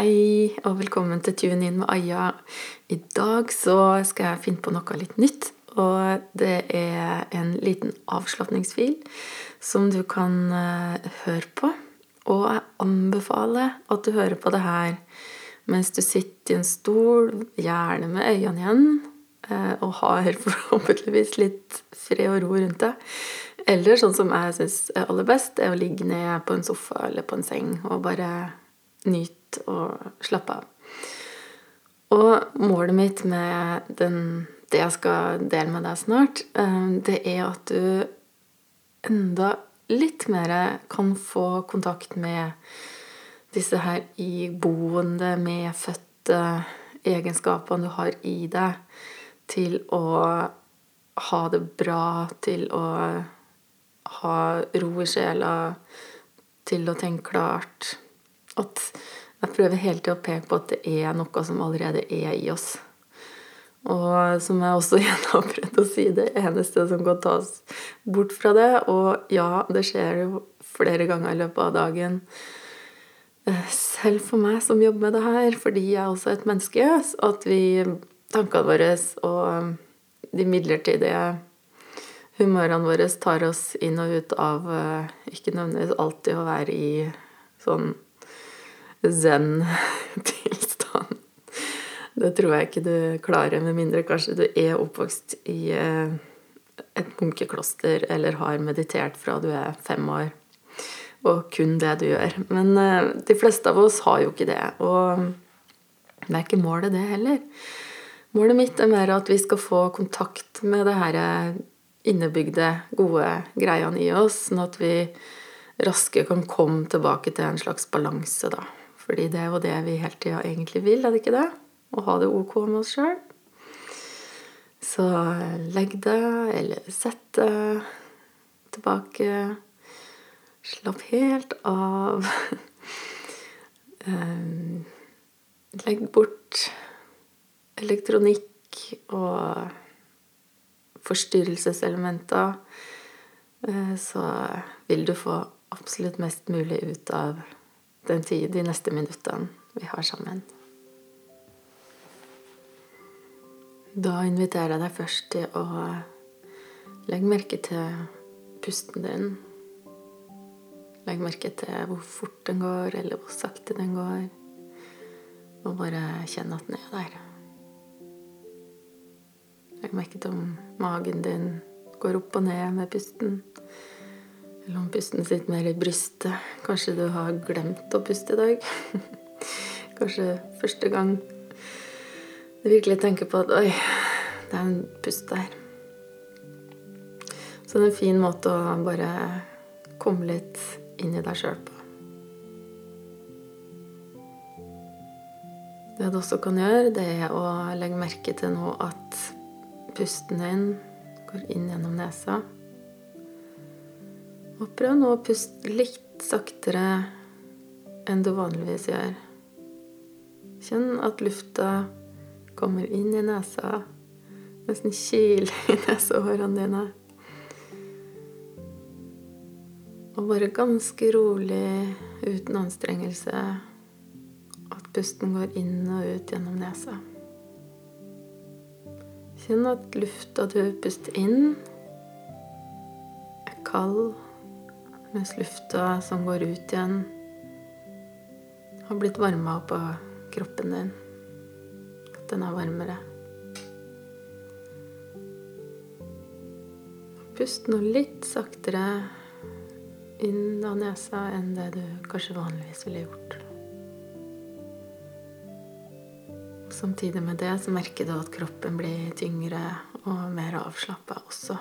Hei, og velkommen til Tune in med Aya. I dag så skal jeg finne på noe litt nytt. Og det er en liten avslapningsfil som du kan uh, høre på. Og jeg anbefaler at du hører på det her mens du sitter i en stol, gjerne med øynene igjen, uh, og har forhåpentligvis litt fred og ro rundt deg. Eller sånn som jeg syns er aller best, er å ligge ned på en sofa eller på en seng og bare nyte og slappe av. Og målet mitt med den, det jeg skal dele med deg snart, eh, det er at du enda litt mer kan få kontakt med disse her iboende, medfødte egenskapene du har i deg til å ha det bra, til å ha ro i sjela, til å tenke klart at jeg prøver hele tida å peke på at det er noe som allerede er i oss. Og som jeg også igjen har prøvd å si, det eneste som kan tas bort fra det Og ja, det skjer jo flere ganger i løpet av dagen. Eh, selv for meg som jobber med det her, fordi jeg er også et menneske, at vi Tankene våre og de midlertidige humørene våre tar oss inn og ut av eh, Ikke nødvendigvis alltid å være i sånn zen-tilstand. Det tror jeg ikke du klarer, med mindre kanskje du er oppvokst i eh, et munkekloster eller har meditert fra du er fem år. Og kun det du gjør. Men eh, de fleste av oss har jo ikke det. Og det er ikke målet, det heller. Målet mitt er mer at vi skal få kontakt med det her innebygde, gode greiene i oss, sånn at vi raskere kan komme tilbake til en slags balanse, da. Fordi det er jo det vi hele tida egentlig vil, er det ikke det? Å ha det ok med oss sjøl. Så legg deg, eller sett deg tilbake. Slapp helt av. Ehm, legg bort elektronikk og forstyrrelseselementer. Eh, så vil du få absolutt mest mulig ut av den tid, de neste minuttene vi har sammen. Da inviterer jeg deg først til å legge merke til pusten din. Legg merke til hvor fort den går, eller hvor sakte den går. Og bare kjenn at den er der. Legg merke til om magen din går opp og ned med pusten. Eller om pusten sitt mer i brystet. Kanskje du har glemt å puste i dag. Kanskje første gang du virkelig tenker på at Oi, det er en pust der. Så det er en fin måte å bare komme litt inn i deg sjøl på. Det du også kan gjøre, det er å legge merke til nå at pusten din går inn gjennom nesa. Og prøv nå å puste litt saktere enn du vanligvis gjør. Kjenn at lufta kommer inn i nesa, nesten kiler i nesehårene dine. Og bare ganske rolig, uten anstrengelse, at pusten går inn og ut gjennom nesa. Kjenn at lufta du puster inn, er kald mens lufta som går ut igjen, har blitt varma opp av kroppen din. At den er varmere. Pust nå litt saktere inn av nesa enn det du kanskje vanligvis ville gjort. Samtidig med det så merker du at kroppen blir tyngre og mer avslappa også.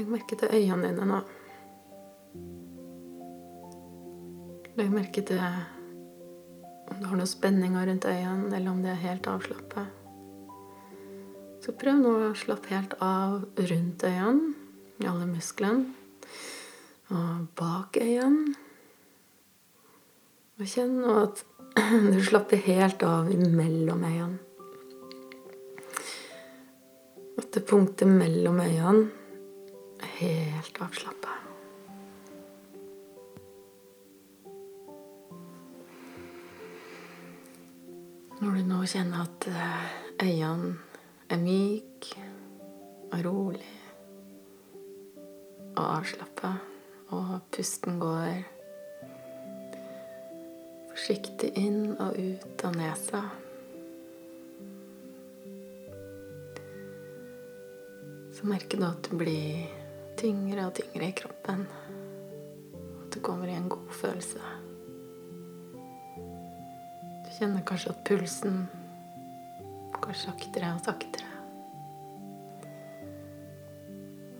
Legg merke til øynene dine nå. Legg merke til om du har noen spenninger rundt øynene, eller om de er helt avslappet. Så prøv nå å slappe helt av rundt øynene, i alle musklene, og bak øynene. Og kjenn nå at du slapper helt av mellom øynene. At det punktet mellom øynene helt avslappa. Når du nå kjenner at eh, øynene er myke og rolig og avslappa, og pusten går forsiktig inn og ut av nesa Så merker du at du blir tyngre og tyngre i kroppen. At du kommer i en god følelse. Du kjenner kanskje at pulsen går saktere og saktere.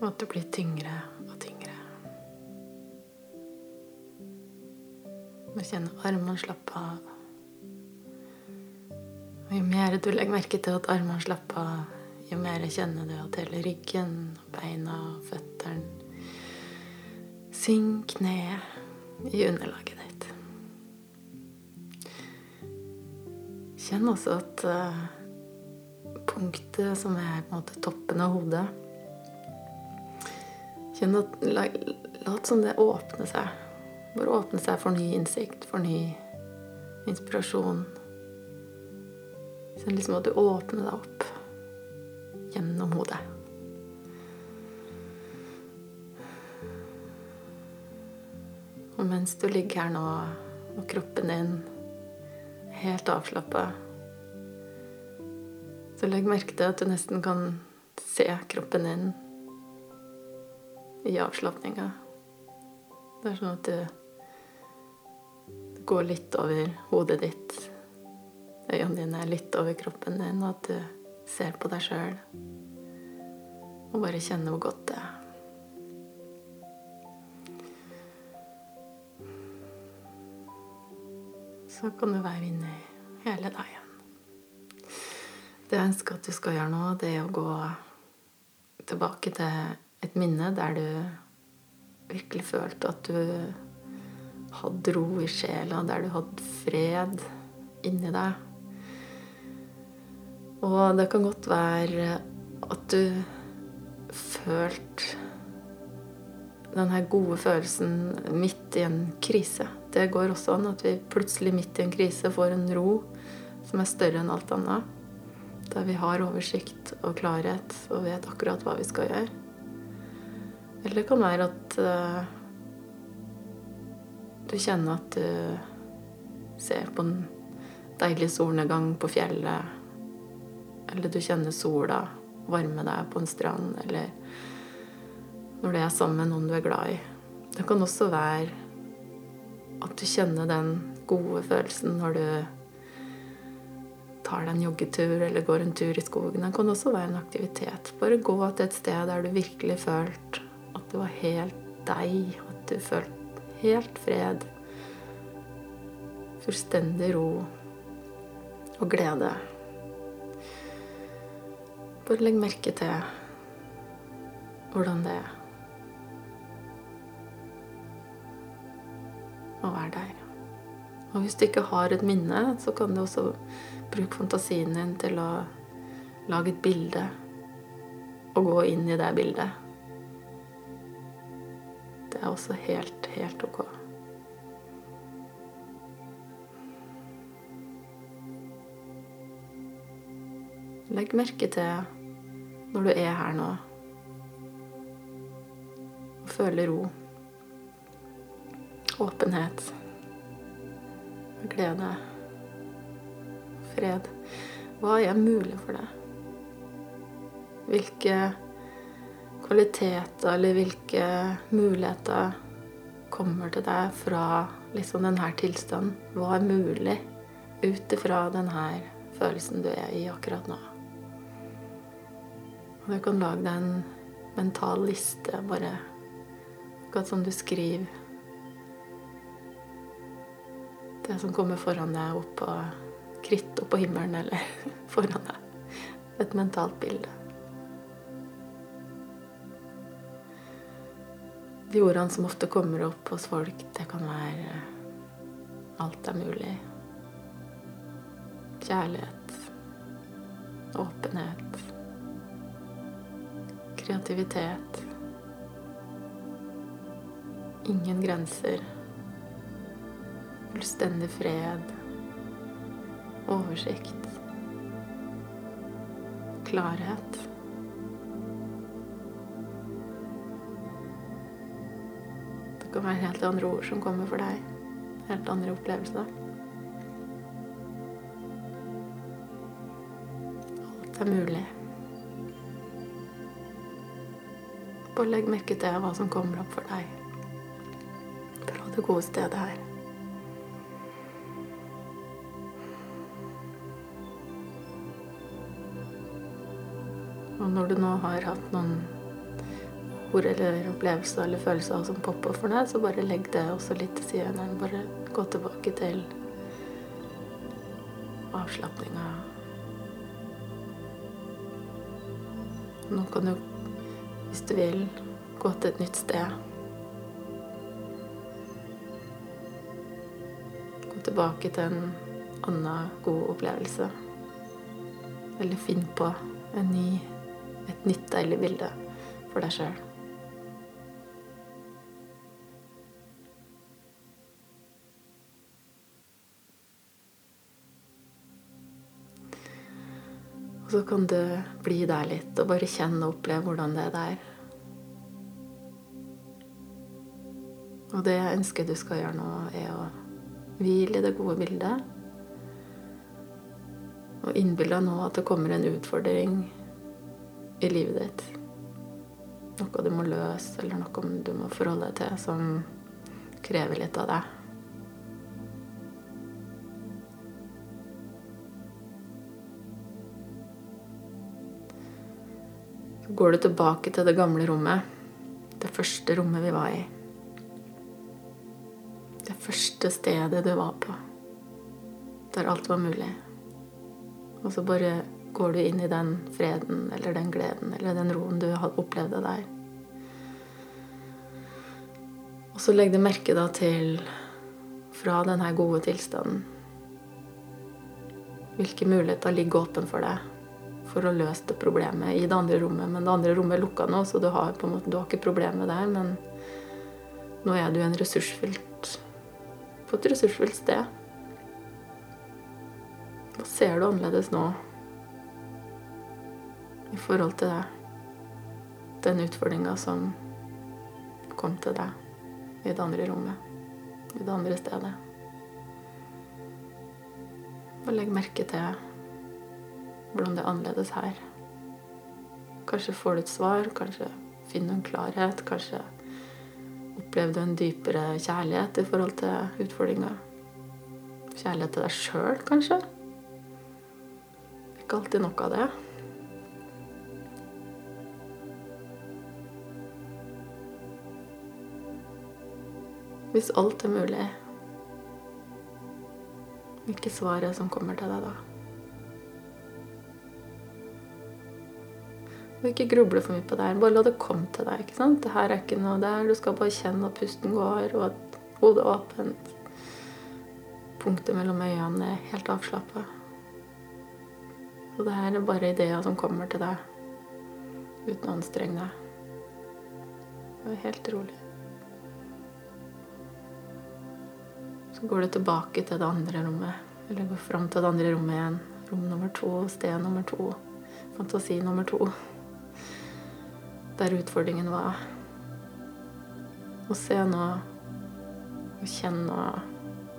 Og at du blir tyngre og tyngre. Du kjenner armene slappe av. Og jo mer du legger merke til at armene slapper av, jo mer kjenner du at hele ryggen, beina og føttene synker ned i underlaget ditt. Kjenn også at uh, punktet som er på en måte toppen av hodet Kjenn at Lat som det åpner seg. Bare åpne seg for ny innsikt, for ny inspirasjon. Kjenn liksom at du åpner deg opp gjennom hodet. Og mens du ligger her nå, og kroppen din helt avslappa, så legg merke til at du nesten kan se kroppen din i avslapninga. Det er sånn at du, går litt over hodet ditt. Øynene dine er litt over kroppen din, og at du ser på deg sjøl og bare kjenner hvor godt det er. Så kan du være inni hele deg igjen. Det jeg ønsker at du skal gjøre nå, det er å gå tilbake til et minne der du virkelig følte at du hadde ro i sjela, der du hadde fred inni deg. Og det kan godt være at du følte den her gode følelsen midt i en krise. Det går også an at vi plutselig midt i en krise får en ro som er større enn alt annet. Der vi har oversikt og klarhet og vet akkurat hva vi skal gjøre. Eller det kan være at uh, du kjenner at du ser på en deilig solnedgang på fjellet eller du kjenner sola varme deg på en strand, eller når du er sammen med noen du er glad i. Det kan også være at du kjenner den gode følelsen når du tar deg en joggetur eller går en tur i skogen. Det kan også være en aktivitet. Bare gå til et sted der du virkelig følte at det var helt deg, at du følte helt fred. Fullstendig ro og glede. Bare legg merke til hvordan det er være der. Og hvis du ikke har et minne, så kan du også bruke fantasien din til å lage et bilde og gå inn i det bildet. Det er også helt, helt ok. Legg merke til når du er her nå og føler ro, åpenhet, glede, fred. Hva er mulig for deg? Hvilke kvaliteter eller hvilke muligheter kommer til deg fra liksom denne tilstanden? Hva er mulig ut ifra denne følelsen du er i akkurat nå? Du kan lage deg en mental liste, bare akkurat som du skriver det som kommer foran deg opp på kritt opp på himmelen eller foran deg. Et mentalt bilde. De ordene som ofte kommer opp hos folk, det kan være alt er mulig. Kjærlighet. Åpenhet kreativitet. Ingen grenser. Fullstendig fred. Oversikt. Klarhet. Det kan være helt andre ord som kommer for deg. Helt andre opplevelser. Alt er mulig. Bare legg merke til hva som kommer opp for deg fra det gode stedet her. Og når du nå har hatt noen ord eller opplevelser eller følelser som popper for deg, så bare legg det også litt til side. Bare gå tilbake til avslapninga. Nå kan du, hvis du vil, gå til et nytt sted. Gå tilbake til en annen god opplevelse. Eller finn på en ny, et nytt deilig bilde for deg sjøl. Og så kan du bli der litt og bare kjenne og oppleve hvordan det er der. Og det jeg ønsker du skal gjøre nå, er å hvile i det gode bildet. Og innbill deg nå at det kommer en utfordring i livet ditt. Noe du må løse, eller noe du må forholde deg til som krever litt av deg. Går du tilbake til det gamle rommet. Det første rommet vi var i. Det første stedet du var på. Der alt var mulig. Og så bare går du inn i den freden eller den gleden eller den roen du opplevde der. Og så legg du merke da til, fra denne gode tilstanden, hvilke muligheter ligger åpen for deg for å løse det problemet i det andre rommet. Men det andre rommet er lukka nå, så du har, på en måte, du har ikke problemet der. Men nå er du en ressursfylt, på et ressursfylt sted. Hva ser du annerledes nå i forhold til det? Den utfordringa som kom til deg i det andre rommet, i det andre stedet. Og legg merke til hvordan det er annerledes her. Kanskje får du et svar, kanskje finner du en klarhet, kanskje opplever du en dypere kjærlighet i forhold til utfordringa. Kjærlighet til deg sjøl, kanskje. Ikke alltid nok av det. Hvis alt er mulig, hvilke svar som kommer til deg da? Og ikke gruble for mye på det her. Bare la det komme til deg. ikke sant? Det her er ikke noe der. Du skal bare kjenne at pusten går, og at hodet er åpent. Punktet mellom øynene er helt avslappa. Og det her er bare ideer som kommer til deg uten å anstrenge deg. Og helt rolig. Så går du tilbake til det andre rommet. Eller går fram til det andre rommet igjen. Rom nummer to, sted nummer to, fantasi nummer to der utfordringen var. Og se nå og kjenne nå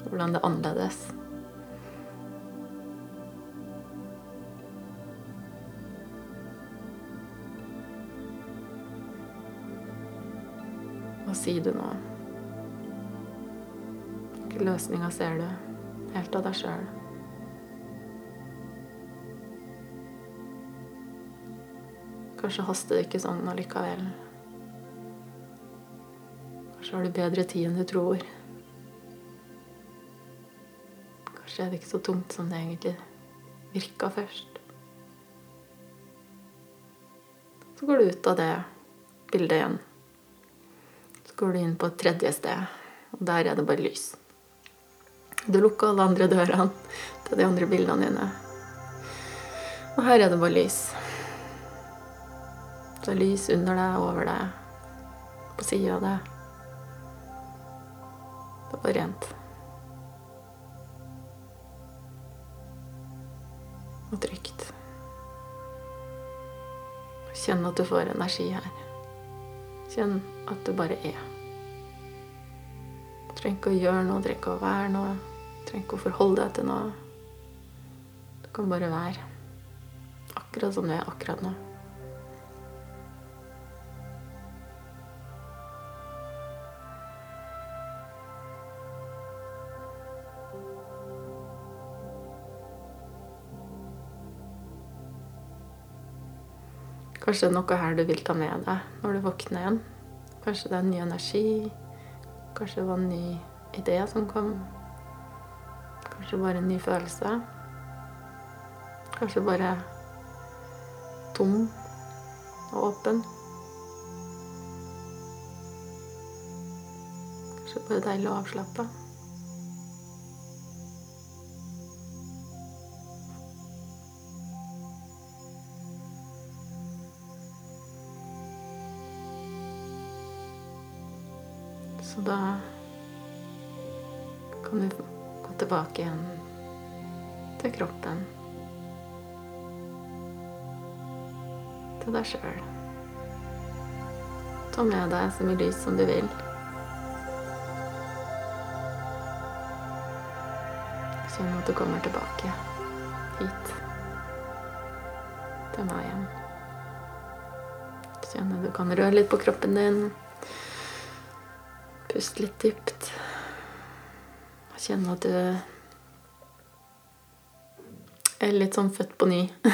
hvordan det er annerledes. Hva sier du nå? Løsninger ser du helt av deg sjøl? Kanskje haster det ikke sånn allikevel. Kanskje har du bedre tid enn du tror. Kanskje er det ikke så tungt som det egentlig virka først. Så går du ut av det bildet igjen. Så går du inn på et tredje sted, og der er det bare lys. Du lukker alle andre dørene til de andre bildene dine. Og her er det bare lys. Det er lys under deg, over deg, på sida av deg. Det er bare rent. Og trygt. Kjenn at du får energi her. Kjenn at du bare er. Du trenger ikke å gjøre noe, du trenger ikke å være noe. Trenger ikke å forholde deg til noe. Du kan bare være. Akkurat som du er akkurat nå. Kanskje det er noe her du vil ta med deg når du våkner igjen. Kanskje det er ny energi. Kanskje det var en ny idé som kom. Kanskje bare en ny følelse. Kanskje bare tom og åpen. Kanskje bare deilig å avslappe. Så da kan du tilbake igjen til kroppen. Til deg sjøl. Ta med deg så mye lys som du vil. Kjenn at du kommer tilbake hit. Til meg igjen. Kjenn at du kan røre litt på kroppen din. Pust litt dypt. Kjenn at du er litt sånn født på ny.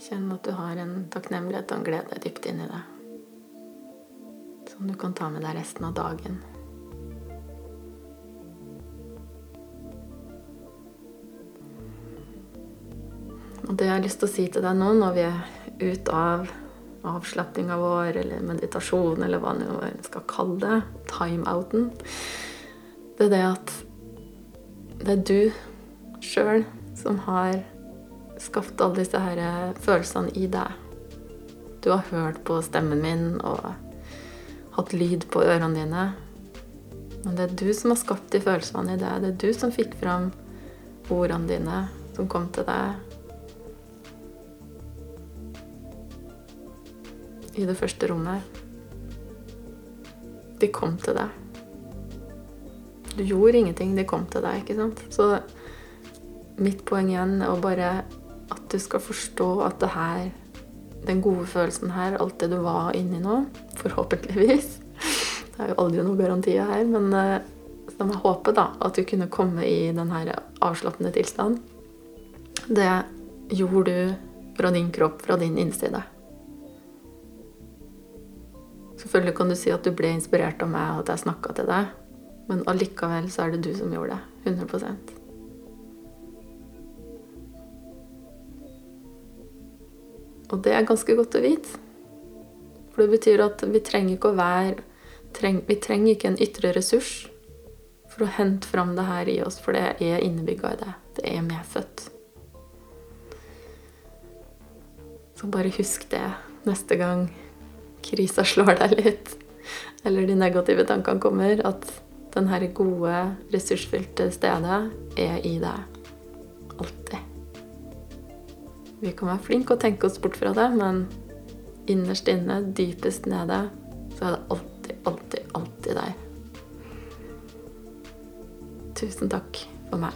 Kjenn at du har en takknemlighet og en glede dypt inni deg. Som du kan ta med deg resten av dagen. Og det jeg har lyst til å si til deg nå, når vi er ute av avslappinga vår, eller meditasjon, eller hva vi skal kalle det, timeouten, det er det at det er du sjøl som har skapt alle disse her følelsene i deg. Du har hørt på stemmen min og hatt lyd på ørene dine. Men det er du som har skapt de følelsene i deg. Det er du som fikk fram ordene dine som kom til deg i det første rommet. De kom til deg. Du gjorde ingenting, de kom til deg, ikke sant? Så mitt poeng igjen er bare at du skal forstå at det her Den gode følelsen her, alt det du var inni nå, forhåpentligvis Det er jo aldri noen garantier her, men som jeg håper, da, at du kunne komme i den her avslappende tilstand. Det gjorde du fra din kropp, fra din innside. Selvfølgelig kan du si at du ble inspirert av meg, og at jeg snakka til deg. Men allikevel så er det du som gjorde det. 100% Og det er ganske godt å vite. For det betyr at vi trenger ikke å være treng, Vi trenger ikke en ytre ressurs for å hente fram det her i oss, for det er innebygga i det. Det er medfødt. Så bare husk det neste gang krisa slår deg litt, eller de negative tankene kommer, at den her gode, ressursfylte stedet er i deg. Alltid. Vi kan være flinke og tenke oss bort fra det, men innerst inne, dypest nede, så er det alltid, alltid, alltid deg. Tusen takk for meg.